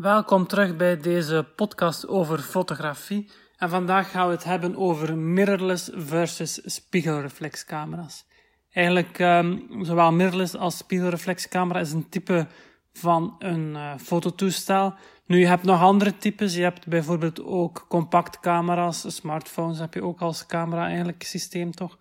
Welkom terug bij deze podcast over fotografie. En vandaag gaan we het hebben over mirrorless versus spiegelreflexcamera's. Eigenlijk, um, zowel mirrorless als spiegelreflexcamera is een type van een uh, fototoestel. Nu, je hebt nog andere types. Je hebt bijvoorbeeld ook compactcamera's, smartphones heb je ook als camera eigenlijk systeem toch.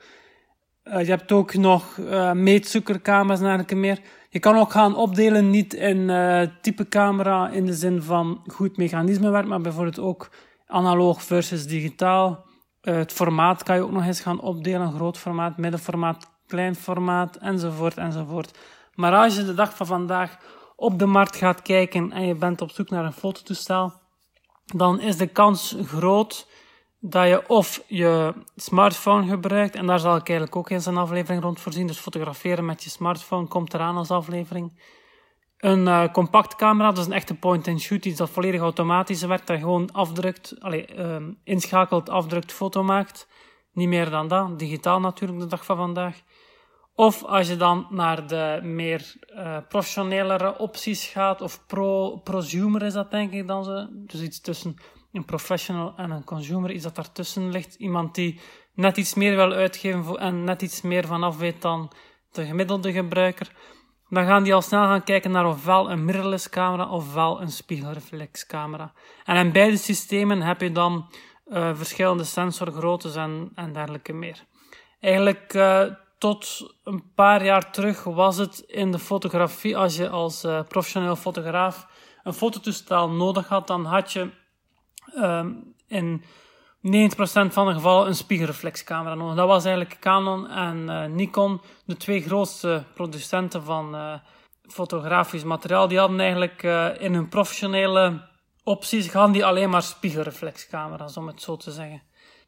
Uh, je hebt ook nog uh, meetzoekercamera's en dergelijke meer. Je kan ook gaan opdelen, niet in uh, type camera in de zin van goed mechanisme werkt, maar bijvoorbeeld ook analoog versus digitaal. het formaat kan je ook nog eens gaan opdelen, groot formaat, middenformaat, klein formaat, enzovoort, enzovoort. Maar als je de dag van vandaag op de markt gaat kijken en je bent op zoek naar een fototoestel, dan is de kans groot dat je of je smartphone gebruikt, en daar zal ik eigenlijk ook eens een aflevering rond voorzien, dus fotograferen met je smartphone komt eraan als aflevering. Een uh, compact camera, dat is een echte point-and-shoot, iets dat volledig automatisch werkt, dat gewoon afdrukt, allez, uh, inschakelt, afdrukt, foto maakt. Niet meer dan dat, digitaal natuurlijk de dag van vandaag. Of als je dan naar de meer uh, professionelere opties gaat, of pro, prosumer is dat denk ik dan ze. Dus iets tussen een professional en een consumer, iets dat daartussen ligt. Iemand die net iets meer wil uitgeven en net iets meer vanaf weet dan de gemiddelde gebruiker. Dan gaan die al snel gaan kijken naar ofwel een mirrorless camera ofwel een spiegelreflexcamera. En in beide systemen heb je dan uh, verschillende sensorgroottes en, en dergelijke meer. Eigenlijk uh, tot een paar jaar terug was het in de fotografie, als je als uh, professioneel fotograaf een fototoestel nodig had, dan had je um, in 90% van de gevallen een spiegelreflexcamera nodig. Dat was eigenlijk Canon en uh, Nikon, de twee grootste producenten van uh, fotografisch materiaal. Die hadden eigenlijk in hun professionele opties, gaan die alleen maar spiegelreflexcamera's, om het zo te zeggen.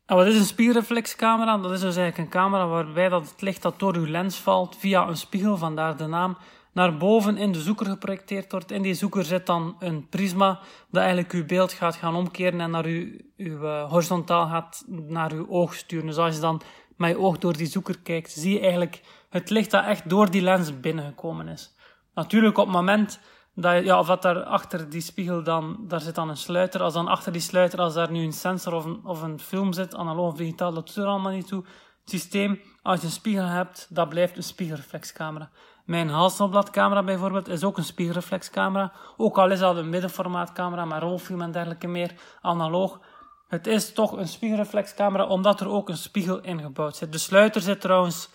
En wat is een spiegelreflexcamera? Dat is dus eigenlijk een camera waarbij dat het licht dat door uw lens valt via een spiegel, vandaar de naam, naar boven in de zoeker geprojecteerd wordt. In die zoeker zit dan een prisma dat eigenlijk uw beeld gaat gaan omkeren en naar uw, uw uh, horizontaal gaat naar uw oog sturen. Dus als je dan met je oog door die zoeker kijkt, zie je eigenlijk het licht dat echt door die lens binnengekomen is. Natuurlijk op het moment dat, ja, of dat daar achter die spiegel dan, daar zit dan een sluiter. Als dan achter die sluiter, als daar nu een sensor of een, of een film zit, analoog of digitaal, dat doet er allemaal niet toe. Het systeem, als je een spiegel hebt, dat blijft een spiegelreflexcamera. Mijn Hasselblad-camera bijvoorbeeld is ook een spiegelreflexcamera. Ook al is dat een middenformaatcamera met rolfilm en dergelijke meer, analoog. Het is toch een spiegelreflexcamera, omdat er ook een spiegel ingebouwd zit. De sluiter zit trouwens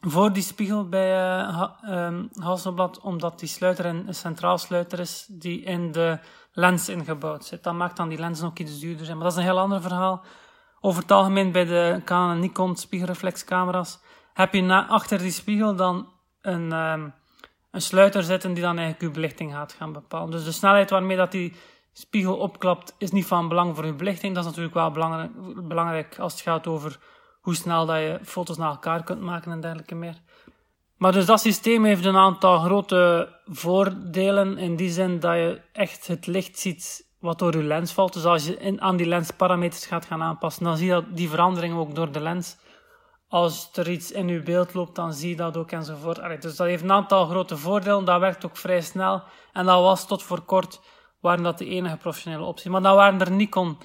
voor die spiegel bij uh, um, Hasselblad, omdat die sluiter een, centraal sluiter is die in de lens ingebouwd zit. Dat maakt dan die lens nog iets duurder zijn. Maar dat is een heel ander verhaal. Over het algemeen bij de Canon en Nikon spiegelreflexcamera's heb je na, achter die spiegel dan een, um, een sluiter zitten die dan eigenlijk je belichting gaat gaan bepalen. Dus de snelheid waarmee dat die spiegel opklapt is niet van belang voor je belichting. Dat is natuurlijk wel belangrijk, belangrijk als het gaat over hoe snel dat je foto's naar elkaar kunt maken en dergelijke meer. Maar dus dat systeem heeft een aantal grote voordelen in die zin dat je echt het licht ziet wat door je lens valt. Dus als je in, aan die lensparameters gaat gaan aanpassen, dan zie je die veranderingen ook door de lens. Als er iets in je beeld loopt, dan zie je dat ook enzovoort. Dus dat heeft een aantal grote voordelen. Dat werkt ook vrij snel. En dat was tot voor kort, waren dat de enige professionele optie. Maar dan waren er Nikon,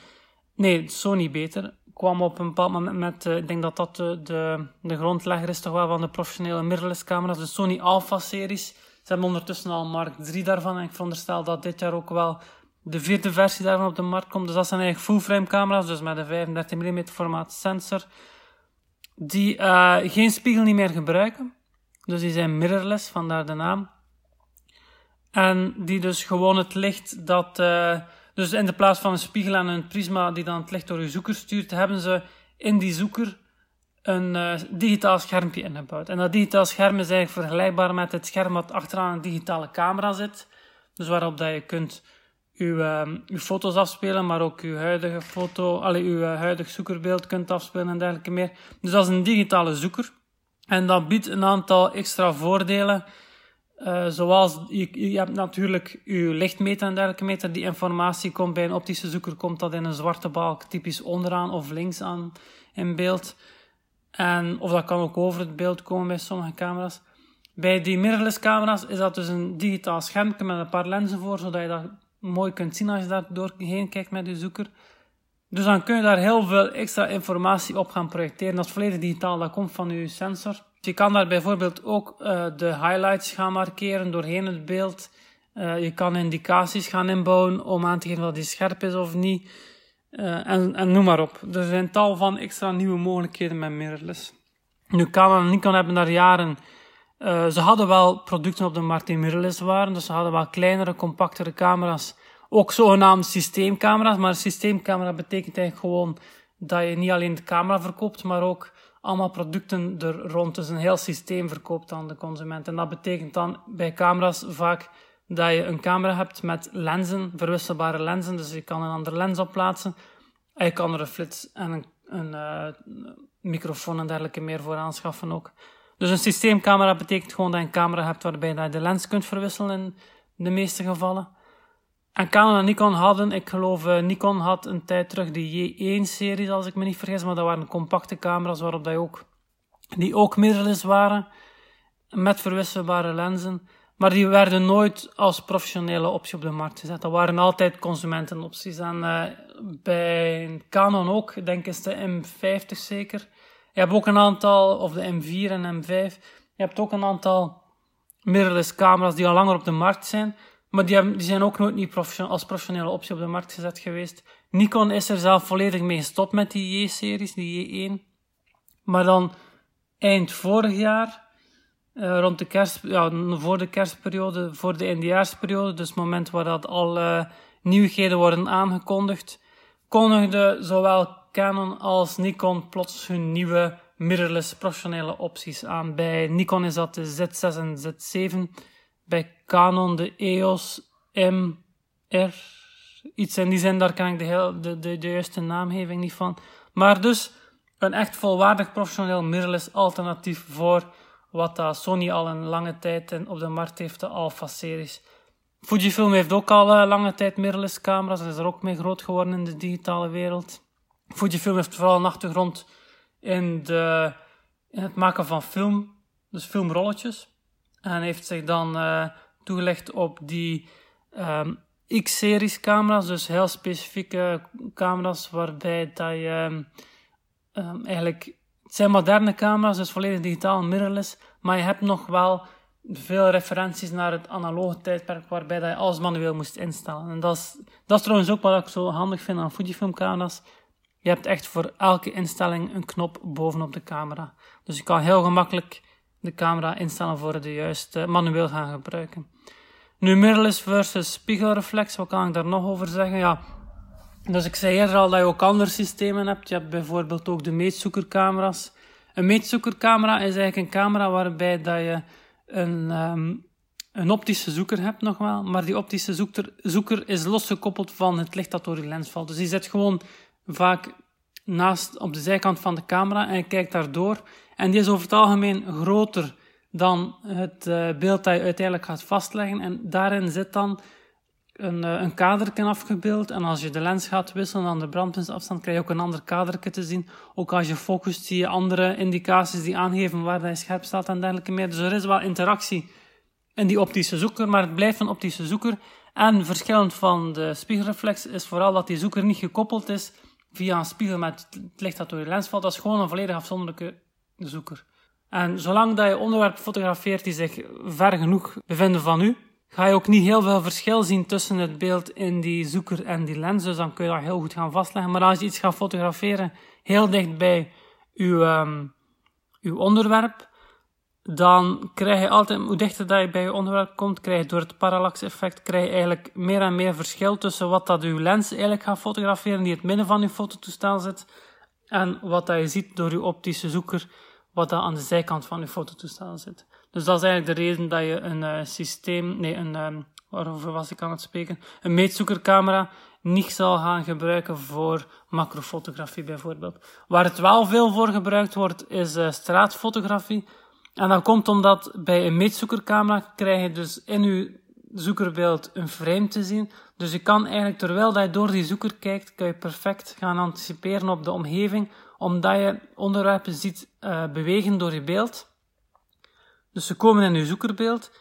nee, Sony beter kwam op een bepaald moment met, uh, ik denk dat dat de, de, de, grondlegger is toch wel van de professionele mirrorless camera's, de Sony Alpha series. Ze hebben ondertussen al Mark 3 daarvan en ik veronderstel dat dit jaar ook wel de vierde versie daarvan op de markt komt. Dus dat zijn eigenlijk full-frame camera's, dus met een 35 mm formaat sensor, die uh, geen spiegel niet meer gebruiken. Dus die zijn mirrorless, vandaar de naam. En die dus gewoon het licht dat... Uh, dus in de plaats van een spiegel en een prisma die dan het licht door je zoeker stuurt, hebben ze in die zoeker een uh, digitaal schermpje ingebouwd. En dat digitaal scherm is eigenlijk vergelijkbaar met het scherm wat achteraan een digitale camera zit. Dus waarop dat je kunt uw, uh, uw foto's afspelen, maar ook uw huidige foto, alle uw uh, huidig zoekerbeeld kunt afspelen en dergelijke meer. Dus dat is een digitale zoeker. En dat biedt een aantal extra voordelen uh, zoals, je, hebt natuurlijk je lichtmeter en dergelijke meter. Die informatie komt bij een optische zoeker, komt dat in een zwarte balk typisch onderaan of links aan in beeld. En, of dat kan ook over het beeld komen bij sommige camera's. Bij die mirrorless camera's is dat dus een digitaal schermpje met een paar lenzen voor, zodat je dat mooi kunt zien als je daar doorheen kijkt met je zoeker. Dus dan kun je daar heel veel extra informatie op gaan projecteren. Dat is volledig digitaal, dat komt van je sensor. Je kan daar bijvoorbeeld ook uh, de highlights gaan markeren doorheen het beeld. Uh, je kan indicaties gaan inbouwen om aan te geven dat die scherp is of niet. Uh, en, en noem maar op. Er zijn tal van extra nieuwe mogelijkheden met mirrorless. Nu, Canon en Nikon hebben daar jaren... ze hadden wel producten op de markt die mirrorless waren. Dus ze hadden wel kleinere, compactere camera's ook zogenaamd systeemcamera's. Maar een systeemcamera betekent eigenlijk gewoon dat je niet alleen de camera verkoopt, maar ook allemaal producten er rond. Dus een heel systeem verkoopt aan de consument. En dat betekent dan bij camera's vaak dat je een camera hebt met lenzen, verwisselbare lenzen. Dus je kan een andere lens opplaatsen. En je kan er een flits en een, een uh, microfoon en dergelijke meer voor aanschaffen ook. Dus een systeemcamera betekent gewoon dat je een camera hebt waarbij je de lens kunt verwisselen in de meeste gevallen. En Canon en Nikon hadden, ik geloof, uh, Nikon had een tijd terug de J1-series, als ik me niet vergis, maar dat waren compacte camera's waarop dat ook, die ook mirrorless waren, met verwisselbare lenzen. Maar die werden nooit als professionele optie op de markt gezet. Dat waren altijd consumentenopties. En uh, bij Canon ook, denk ik is de M50 zeker. Je hebt ook een aantal, of de M4 en M5. Je hebt ook een aantal mirrorless camera's die al langer op de markt zijn. Maar die, hebben, die zijn ook nooit niet als professionele optie op de markt gezet geweest. Nikon is er zelf volledig mee gestopt met die J-series, die J1. Maar dan eind vorig jaar, uh, rond de kerst, ja, voor de kerstperiode, voor de eindejaarsperiode, dus het moment waar dat al uh, nieuwigheden worden aangekondigd, kondigden zowel Canon als Nikon plots hun nieuwe mirrorless professionele opties aan. Bij Nikon is dat de Z6 en Z7 bij Canon de EOS MR. Iets in die zin, daar kan ik de, de, de, juiste naamgeving niet van. Maar dus een echt volwaardig professioneel mirrorless alternatief voor wat Sony al een lange tijd op de markt heeft, de Alpha-series. Fujifilm heeft ook al uh, lange tijd mirrorless camera's en is er ook mee groot geworden in de digitale wereld. Fujifilm heeft vooral een achtergrond in, de, in het maken van film, dus filmrolletjes. En heeft zich dan uh, toegelegd op die um, X-series camera's, dus heel specifieke camera's waarbij dat je um, eigenlijk, het zijn moderne camera's, dus volledig digitaal mirrorless, maar je hebt nog wel veel referenties naar het analoge tijdperk waarbij dat je alles manueel moest instellen. En dat is, dat is trouwens ook wat ik zo handig vind aan Fujifilm camera's. Je hebt echt voor elke instelling een knop bovenop de camera. Dus je kan heel gemakkelijk de camera instellen voor de juiste manueel gaan gebruiken. Nu mirrorless versus spiegelreflex, wat kan ik daar nog over zeggen? Ja, dus ik zei eerder al dat je ook andere systemen hebt. Je hebt bijvoorbeeld ook de meetzoekercamera's. Een meetzoekercamera is eigenlijk een camera waarbij dat je een, um, een optische zoeker hebt nog wel, maar die optische zoeker, zoeker is losgekoppeld van het licht dat door je lens valt. Dus die zit gewoon vaak naast op de zijkant van de camera en je kijkt daardoor. En die is over het algemeen groter dan het uh, beeld dat je uiteindelijk gaat vastleggen. En daarin zit dan een, uh, een kaderken afgebeeld. En als je de lens gaat wisselen aan de brandpuntsafstand, krijg je ook een ander kaderken te zien. Ook als je focust, zie je andere indicaties die aangeven waar hij scherp staat en dergelijke meer. Dus er is wel interactie in die optische zoeker, maar het blijft een optische zoeker. En verschillend van de spiegelreflex is vooral dat die zoeker niet gekoppeld is via een spiegel met het licht dat door je lens valt. Dat is gewoon een volledig afzonderlijke zoeker. En zolang dat je onderwerp fotografeert die zich ver genoeg bevinden van u, ga je ook niet heel veel verschil zien tussen het beeld in die zoeker en die lens. Dus dan kun je dat heel goed gaan vastleggen. Maar als je iets gaat fotograferen heel dicht bij uw, um, uw onderwerp, dan krijg je altijd, hoe dichter dat je bij je onderwerp komt, krijg je door het parallax-effect, krijg je eigenlijk meer en meer verschil tussen wat dat uw lens eigenlijk gaat fotograferen, die het midden van uw fototoestel zit, en wat dat je ziet door uw optische zoeker, wat dat aan de zijkant van uw fototoestel zit. Dus dat is eigenlijk de reden dat je een uh, systeem, nee, een, um, waarover was ik aan het spreken, een meetzoekercamera niet zal gaan gebruiken voor macrofotografie bijvoorbeeld. Waar het wel veel voor gebruikt wordt, is uh, straatfotografie, en dat komt omdat bij een meetzoekercamera krijg je dus in je zoekerbeeld een frame te zien. Dus je kan eigenlijk, terwijl je door die zoeker kijkt, kan je perfect gaan anticiperen op de omgeving, omdat je onderwerpen ziet uh, bewegen door je beeld. Dus ze komen in je zoekerbeeld.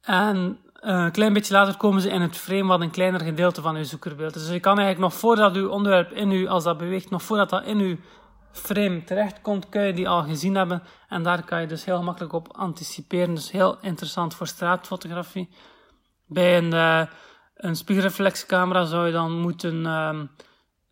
En een klein beetje later komen ze in het frame wat een kleiner gedeelte van uw zoekerbeeld. Dus je kan eigenlijk nog voordat uw onderwerp in u, als dat beweegt, nog voordat dat in uw frame terechtkomt, kun je die al gezien hebben. En daar kan je dus heel gemakkelijk op anticiperen. Dus heel interessant voor straatfotografie. Bij een, uh, een spiegelreflexcamera zou je dan moeten uh,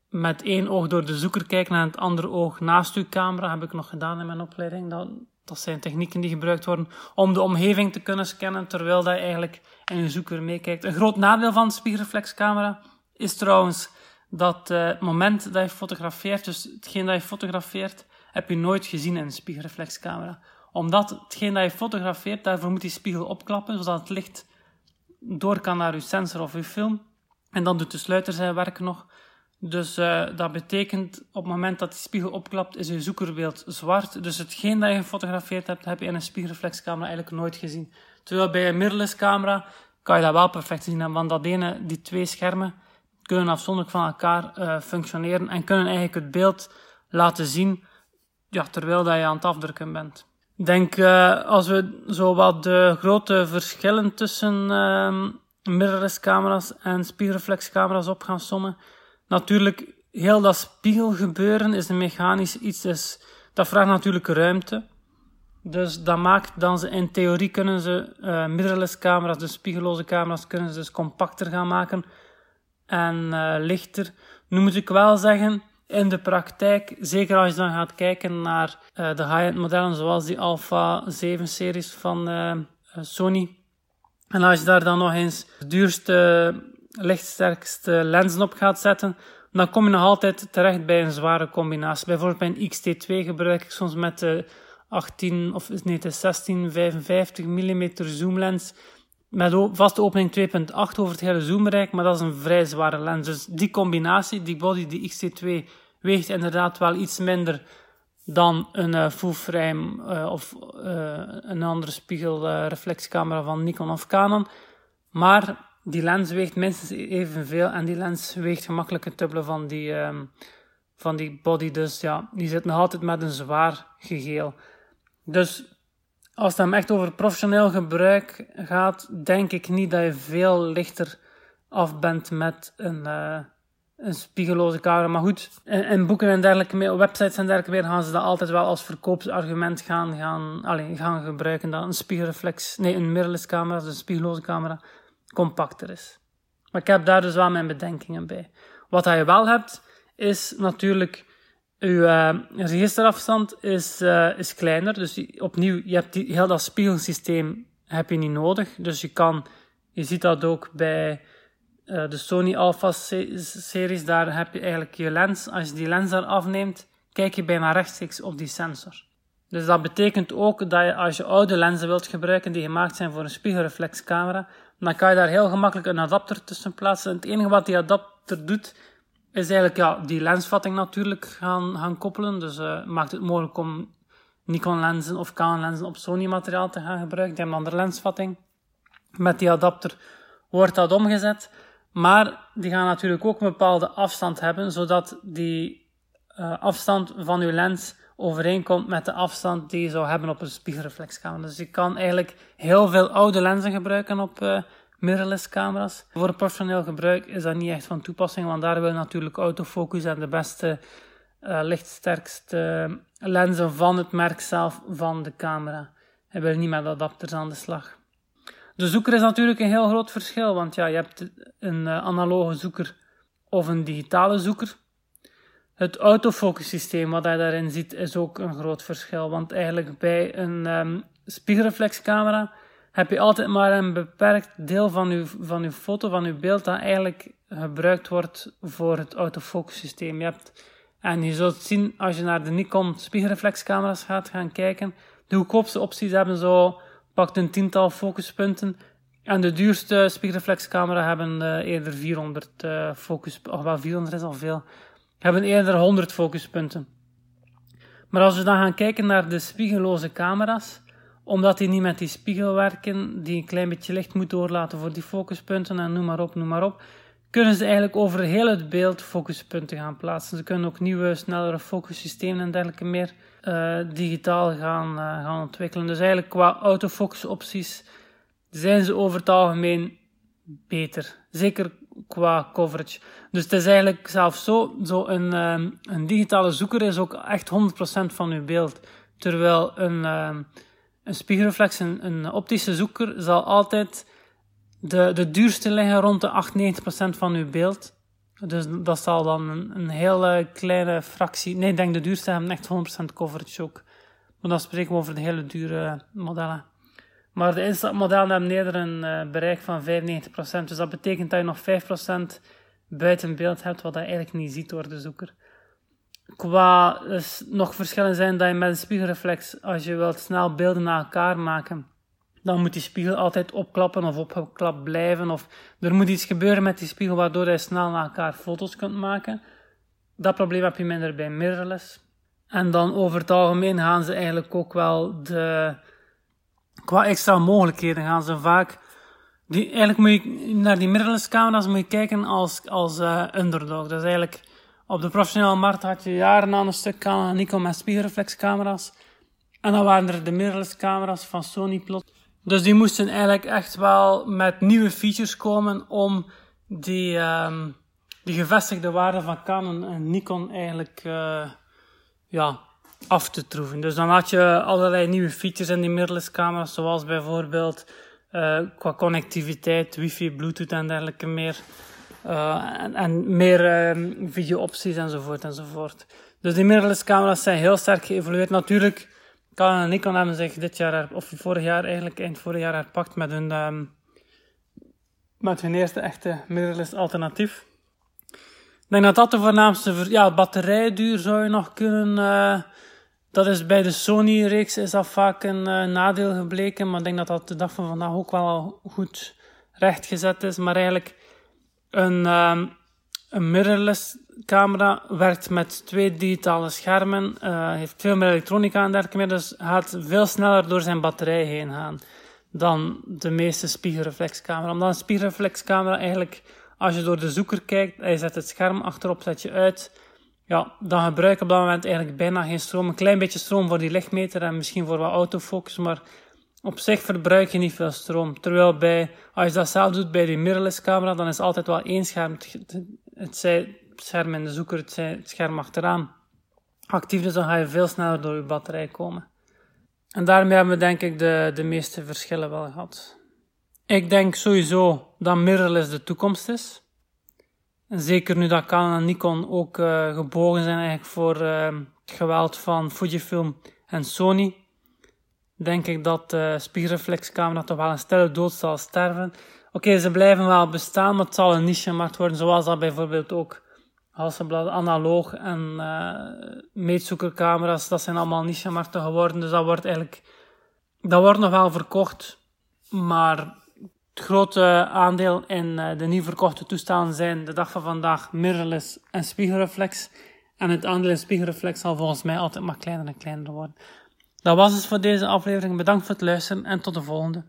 met één oog door de zoeker kijken en het andere oog naast uw camera. heb ik nog gedaan in mijn opleiding. Dat, dat zijn technieken die gebruikt worden om de omgeving te kunnen scannen terwijl je eigenlijk in je zoeker meekijkt. Een groot nadeel van de spiegelreflexcamera is trouwens dat het moment dat je fotografeert, dus hetgeen dat je fotografeert, heb je nooit gezien in een spiegelreflexcamera. Omdat hetgeen dat je fotografeert, daarvoor moet die spiegel opklappen, zodat het licht door kan naar je sensor of je film. En dan doet de sluiter zijn werk nog. Dus uh, dat betekent op het moment dat die spiegel opklapt, is je zoekerbeeld zwart. Dus hetgeen dat je gefotografeerd hebt, heb je in een spiegelreflexcamera eigenlijk nooit gezien. Terwijl bij een mirrorless camera kan je dat wel perfect zien. Want dat ene, die twee schermen kunnen afzonderlijk van elkaar uh, functioneren en kunnen eigenlijk het beeld laten zien ja, terwijl dat je aan het afdrukken bent. Ik denk uh, als we zo wat de grote verschillen tussen uh, mirrorless camera's en spiegelreflexcamera's op gaan sommen. Natuurlijk, heel dat spiegelgebeuren is een mechanisch iets, dus dat vraagt natuurlijk ruimte. Dus dat maakt dan ze in theorie kunnen ze uh, mirrorless camera's, dus spiegelloze camera's, kunnen ze dus compacter gaan maken en uh, lichter. Nu moet ik wel zeggen, in de praktijk, zeker als je dan gaat kijken naar uh, de high-end modellen zoals die Alpha 7 series van uh, Sony. En als je daar dan nog eens de duurste, lichtsterkste lenzen op gaat zetten, dan kom je nog altijd terecht bij een zware combinatie. Bijvoorbeeld bij een XT2 gebruik ik soms met de 18 of nee, de 1655 mm zoomlens met vaste opening 2.8 over het hele zoombereik, maar dat is een vrij zware lens. Dus die combinatie, die body, die XT2, weegt inderdaad wel iets minder dan een uh, full frame uh, of uh, een andere spiegelreflexcamera van Nikon of Canon. Maar die lens weegt minstens evenveel en die lens weegt gemakkelijk het dubbele van die, um, van die body. Dus ja, die zit nog altijd met een zwaar gegeel. Dus als het hem echt over professioneel gebruik gaat, denk ik niet dat je veel lichter af bent met een, uh, een spiegelloze camera. Maar goed, in, boeken en dergelijke, websites en dergelijke meer, gaan ze dat altijd wel als verkoopsargument gaan, gaan, allez, gaan gebruiken. Dat een spiegelreflex, nee, een mirrorless camera, dus een spiegelloze camera, compacter is. Maar ik heb daar dus wel mijn bedenkingen bij. Wat je wel hebt, is natuurlijk uw uh, registerafstand is, uh, is kleiner. Dus opnieuw, je hebt die, heel dat spiegelsysteem heb je niet nodig. Dus je kan, je ziet dat ook bij uh, de Sony Alpha series. Daar heb je eigenlijk je lens. Als je die lens daar afneemt, kijk je bijna rechtstreeks op die sensor. Dus dat betekent ook dat je als je oude lenzen wilt gebruiken die gemaakt zijn voor een spiegelreflexcamera, dan kan je daar heel gemakkelijk een adapter tussen plaatsen. het enige wat die adapter doet, is eigenlijk ja, die lensvatting natuurlijk gaan, gaan koppelen. Dus uh, maakt het mogelijk om Nikon lenzen of Canon lenzen op Sony materiaal te gaan gebruiken. Die hebben een andere lensvatting. Met die adapter wordt dat omgezet. Maar die gaan natuurlijk ook een bepaalde afstand hebben, zodat die uh, afstand van uw lens overeenkomt met de afstand die je zou hebben op een spiegelreflexcamera. Dus je kan eigenlijk heel veel oude lenzen gebruiken op uh, mirrorless camera's. Voor professioneel gebruik is dat niet echt van toepassing, want daar wil natuurlijk autofocus en de beste, uh, lichtsterkste lenzen van het merk zelf van de camera. Hij wil niet met adapters aan de slag. De zoeker is natuurlijk een heel groot verschil, want ja, je hebt een uh, analoge zoeker of een digitale zoeker. Het autofocus systeem wat je daarin ziet is ook een groot verschil, want eigenlijk bij een um, spiegelreflexcamera heb je altijd maar een beperkt deel van je, van uw foto, van je beeld, dat eigenlijk gebruikt wordt voor het autofocus systeem. Je hebt, en je zult zien, als je naar de Nikon spiegelreflexcamera's gaat gaan kijken, de goedkoopste opties hebben zo, pakt een tiental focuspunten, en de duurste spiegelreflexcamera hebben uh, eerder 400 uh, eh, focus, of wel 400 is al veel, hebben eerder 100 focuspunten. Maar als we dan gaan kijken naar de spiegelloze camera's, omdat die niet met die spiegel werken, die een klein beetje licht moet doorlaten voor die focuspunten en noem maar op, noem maar op, kunnen ze eigenlijk over heel het beeld focuspunten gaan plaatsen. Ze kunnen ook nieuwe, snellere focussystemen en dergelijke meer uh, digitaal gaan, uh, gaan ontwikkelen. Dus eigenlijk qua autofocus opties zijn ze over het algemeen beter. Zeker qua coverage. Dus het is eigenlijk zelfs zo, zo een, ehm, een digitale zoeker is ook echt 100% van uw beeld. Terwijl een, een spiegelreflex, een, een optische zoeker, zal altijd de, de duurste liggen rond de 98% van uw beeld. Dus dat zal dan een, hele kleine fractie. Nee, ik denk de duurste hebben echt 100% coverage ook. Maar dan spreken we over de hele dure modellen. Maar de instapmodellen hebben eerder een uh, bereik van 95%. Dus dat betekent dat je nog 5% buiten beeld hebt, wat je eigenlijk niet ziet door de zoeker. Qua dus nog verschillen zijn dat je met een spiegelreflex, als je wilt snel beelden naar elkaar maken, dan moet die spiegel altijd opklappen of opgeklapt blijven. Of er moet iets gebeuren met die spiegel waardoor je snel naar elkaar foto's kunt maken. Dat probleem heb je minder bij mirrorless. En dan over het algemeen gaan ze eigenlijk ook wel de, qua extra mogelijkheden gaan ze vaak, die, eigenlijk moet je naar die mirrorless camera's moet je kijken als, als uh, underdog. Dus eigenlijk op de professionele markt had je jaren aan een stuk Canon Nikon met spiegelreflexcamera's. En dan waren er de mirrorless camera's van Sony plot. Dus die moesten eigenlijk echt wel met nieuwe features komen om die, um, die gevestigde waarde van Canon en Nikon eigenlijk uh, ja, af te troeven. Dus dan had je allerlei nieuwe features in die mirrorless camera's, zoals bijvoorbeeld uh, qua connectiviteit, wifi, bluetooth en dergelijke meer. Uh, en, en, meer uh, video-opties enzovoort enzovoort. Dus die mirrorless camera's zijn heel sterk geëvolueerd. Natuurlijk, Canon en Nikon hebben zich dit jaar, of vorig jaar eigenlijk, eind vorig jaar herpakt met hun, um, met hun eerste echte mirrorless alternatief. Ik denk dat dat de voornaamste... Ja, batterijduur zou je nog kunnen... Uh, dat is bij de Sony-reeks is dat vaak een uh, nadeel gebleken, maar ik denk dat dat de dag van vandaag ook wel goed rechtgezet is. Maar eigenlijk een, um, een mirrorless camera werkt met twee digitale schermen, uh, heeft veel meer elektronica en dergelijke meer, dus gaat veel sneller door zijn batterij heen gaan dan de meeste spiegelreflexcamera. Omdat een spiegelreflexcamera eigenlijk, als je door de zoeker kijkt en je zet het scherm achterop, zet je uit, ja, dan gebruik je op dat moment eigenlijk bijna geen stroom. Een klein beetje stroom voor die lichtmeter en misschien voor wat autofocus, maar op zich verbruik je niet veel stroom. Terwijl bij, als je dat zelf doet bij die mirrorless camera, dan is altijd wel één scherm. Het, scherm in de zoeker, het, het scherm achteraan. Actief, dus dan ga je veel sneller door je batterij komen. En daarmee hebben we denk ik de, de meeste verschillen wel gehad. Ik denk sowieso dat mirrorless de toekomst is. En zeker nu dat Canon en Nikon ook uh, gebogen zijn eigenlijk voor uh, het geweld van Fujifilm en Sony, denk ik dat de spiegelreflexcamera toch wel een stille dood zal sterven. Oké, ze blijven wel bestaan, maar het zal een niche-markt worden, zoals dat bijvoorbeeld ook Hasselblad analoog en uh, meetzoekercamera's, dat zijn allemaal niche-markten geworden, dus dat wordt eigenlijk, dat wordt nog wel verkocht, maar het grote aandeel in eh, de nieuw verkochte toestellen zijn de dag van vandaag mirrorless en spiegelreflex. En het aandeel in spiegelreflex zal volgens mij altijd maar kleiner en kleiner worden. Dat was het voor deze aflevering. Bedankt voor het luisteren en tot de volgende.